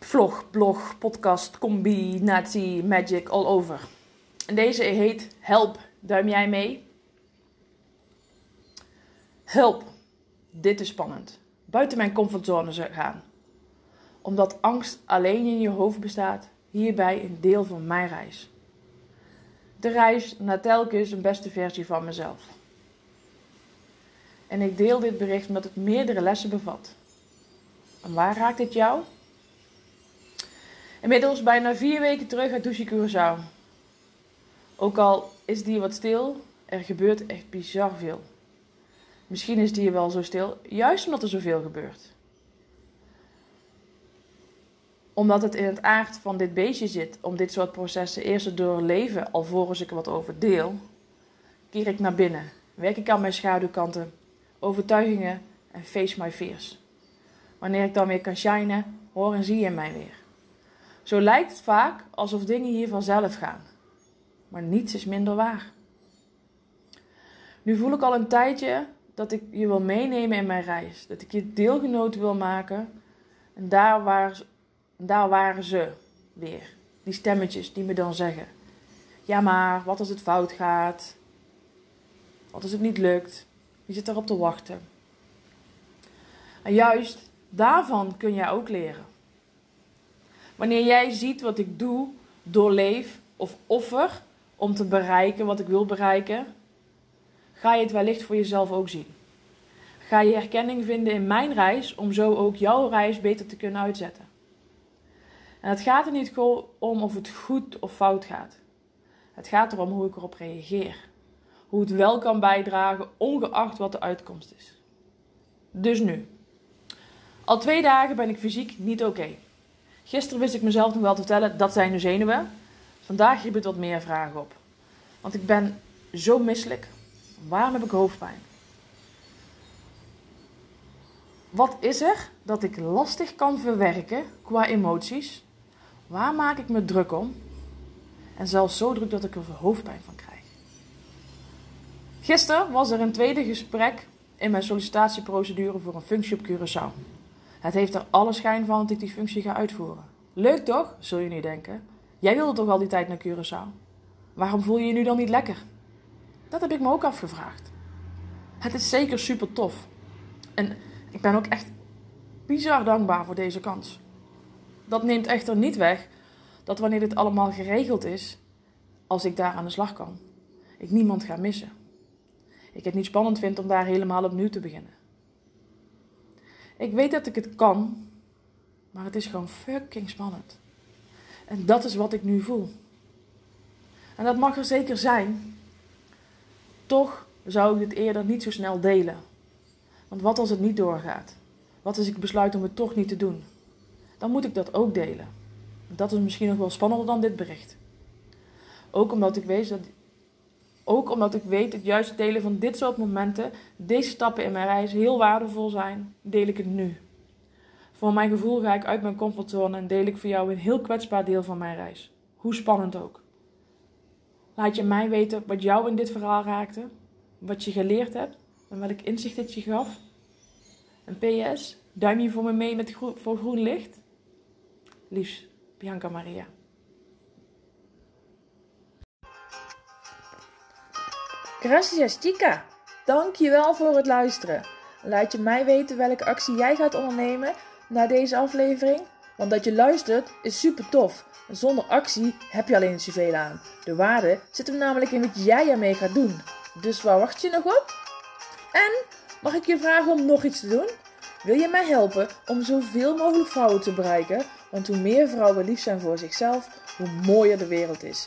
vlog, blog, podcast, combinatie, magic, all over. En deze heet Help, duim jij mee? Help, dit is spannend. Buiten mijn comfortzone gaan. Omdat angst alleen in je hoofd bestaat, hierbij een deel van mijn reis. De reis naar telkens een beste versie van mezelf. En ik deel dit bericht omdat het meerdere lessen bevat. En waar raakt dit jou? Inmiddels bijna vier weken terug uit Douche Curaçao. Ook al is die wat stil, er gebeurt echt bizar veel. Misschien is die wel zo stil, juist omdat er zoveel gebeurt. Omdat het in het aard van dit beestje zit om dit soort processen eerst te doorleven alvorens ik er wat over deel, keer ik naar binnen, werk ik aan mijn schaduwkanten, overtuigingen en face my fears. Wanneer ik dan weer kan shinen, hoor en zie je mij weer. Zo lijkt het vaak alsof dingen hier vanzelf gaan. Maar niets is minder waar. Nu voel ik al een tijdje dat ik je wil meenemen in mijn reis. Dat ik je deelgenoot wil maken. En daar, daar waren ze weer. Die stemmetjes die me dan zeggen. Ja maar, wat als het fout gaat? Wat als het niet lukt? Je zit erop te wachten. En juist daarvan kun jij ook leren. Wanneer jij ziet wat ik doe, doorleef of offer om te bereiken wat ik wil bereiken, ga je het wellicht voor jezelf ook zien. Ga je herkenning vinden in mijn reis om zo ook jouw reis beter te kunnen uitzetten. En het gaat er niet om of het goed of fout gaat. Het gaat erom hoe ik erop reageer. Hoe het wel kan bijdragen, ongeacht wat de uitkomst is. Dus nu. Al twee dagen ben ik fysiek niet oké. Gisteren wist ik mezelf nog wel te vertellen, dat zijn de zenuwen. Vandaag riep het wat meer vragen op. Want ik ben zo misselijk. Waarom heb ik hoofdpijn? Wat is er dat ik lastig kan verwerken qua emoties? Waar maak ik me druk om? En zelfs zo druk dat ik er hoofdpijn van krijg. Gisteren was er een tweede gesprek in mijn sollicitatieprocedure voor een functie op Curaçao. Het heeft er alle schijn van dat ik die functie ga uitvoeren. Leuk toch, zul je nu denken. Jij wilde toch al die tijd naar Curaçao? Waarom voel je je nu dan niet lekker? Dat heb ik me ook afgevraagd. Het is zeker super tof. En ik ben ook echt bizar dankbaar voor deze kans. Dat neemt echter niet weg dat wanneer dit allemaal geregeld is, als ik daar aan de slag kan, ik niemand ga missen. Ik het niet spannend vind om daar helemaal opnieuw te beginnen. Ik weet dat ik het kan, maar het is gewoon fucking spannend. En dat is wat ik nu voel. En dat mag er zeker zijn. Toch zou ik dit eerder niet zo snel delen. Want wat als het niet doorgaat? Wat als ik besluit om het toch niet te doen? Dan moet ik dat ook delen. Dat is misschien nog wel spannender dan dit bericht. Ook omdat ik weet dat, ook omdat ik weet dat juist het delen van dit soort momenten, deze stappen in mijn reis heel waardevol zijn, deel ik het nu. Voor mijn gevoel ga ik uit mijn comfortzone en deel ik voor jou een heel kwetsbaar deel van mijn reis. Hoe spannend ook. Laat je mij weten wat jou in dit verhaal raakte, wat je geleerd hebt en welk inzicht het je gaf. En PS, duim je voor me mee met voor groen licht? Liefs, Bianca Maria. Gracias, chica. Dankjewel voor het luisteren. Laat je mij weten welke actie jij gaat ondernemen na deze aflevering. Want dat je luistert is super tof. Zonder actie heb je alleen zoveel aan. De waarde zit hem namelijk in wat jij ermee gaat doen. Dus waar wacht je nog op? En mag ik je vragen om nog iets te doen? Wil je mij helpen om zoveel mogelijk vrouwen te bereiken? Want hoe meer vrouwen lief zijn voor zichzelf, hoe mooier de wereld is.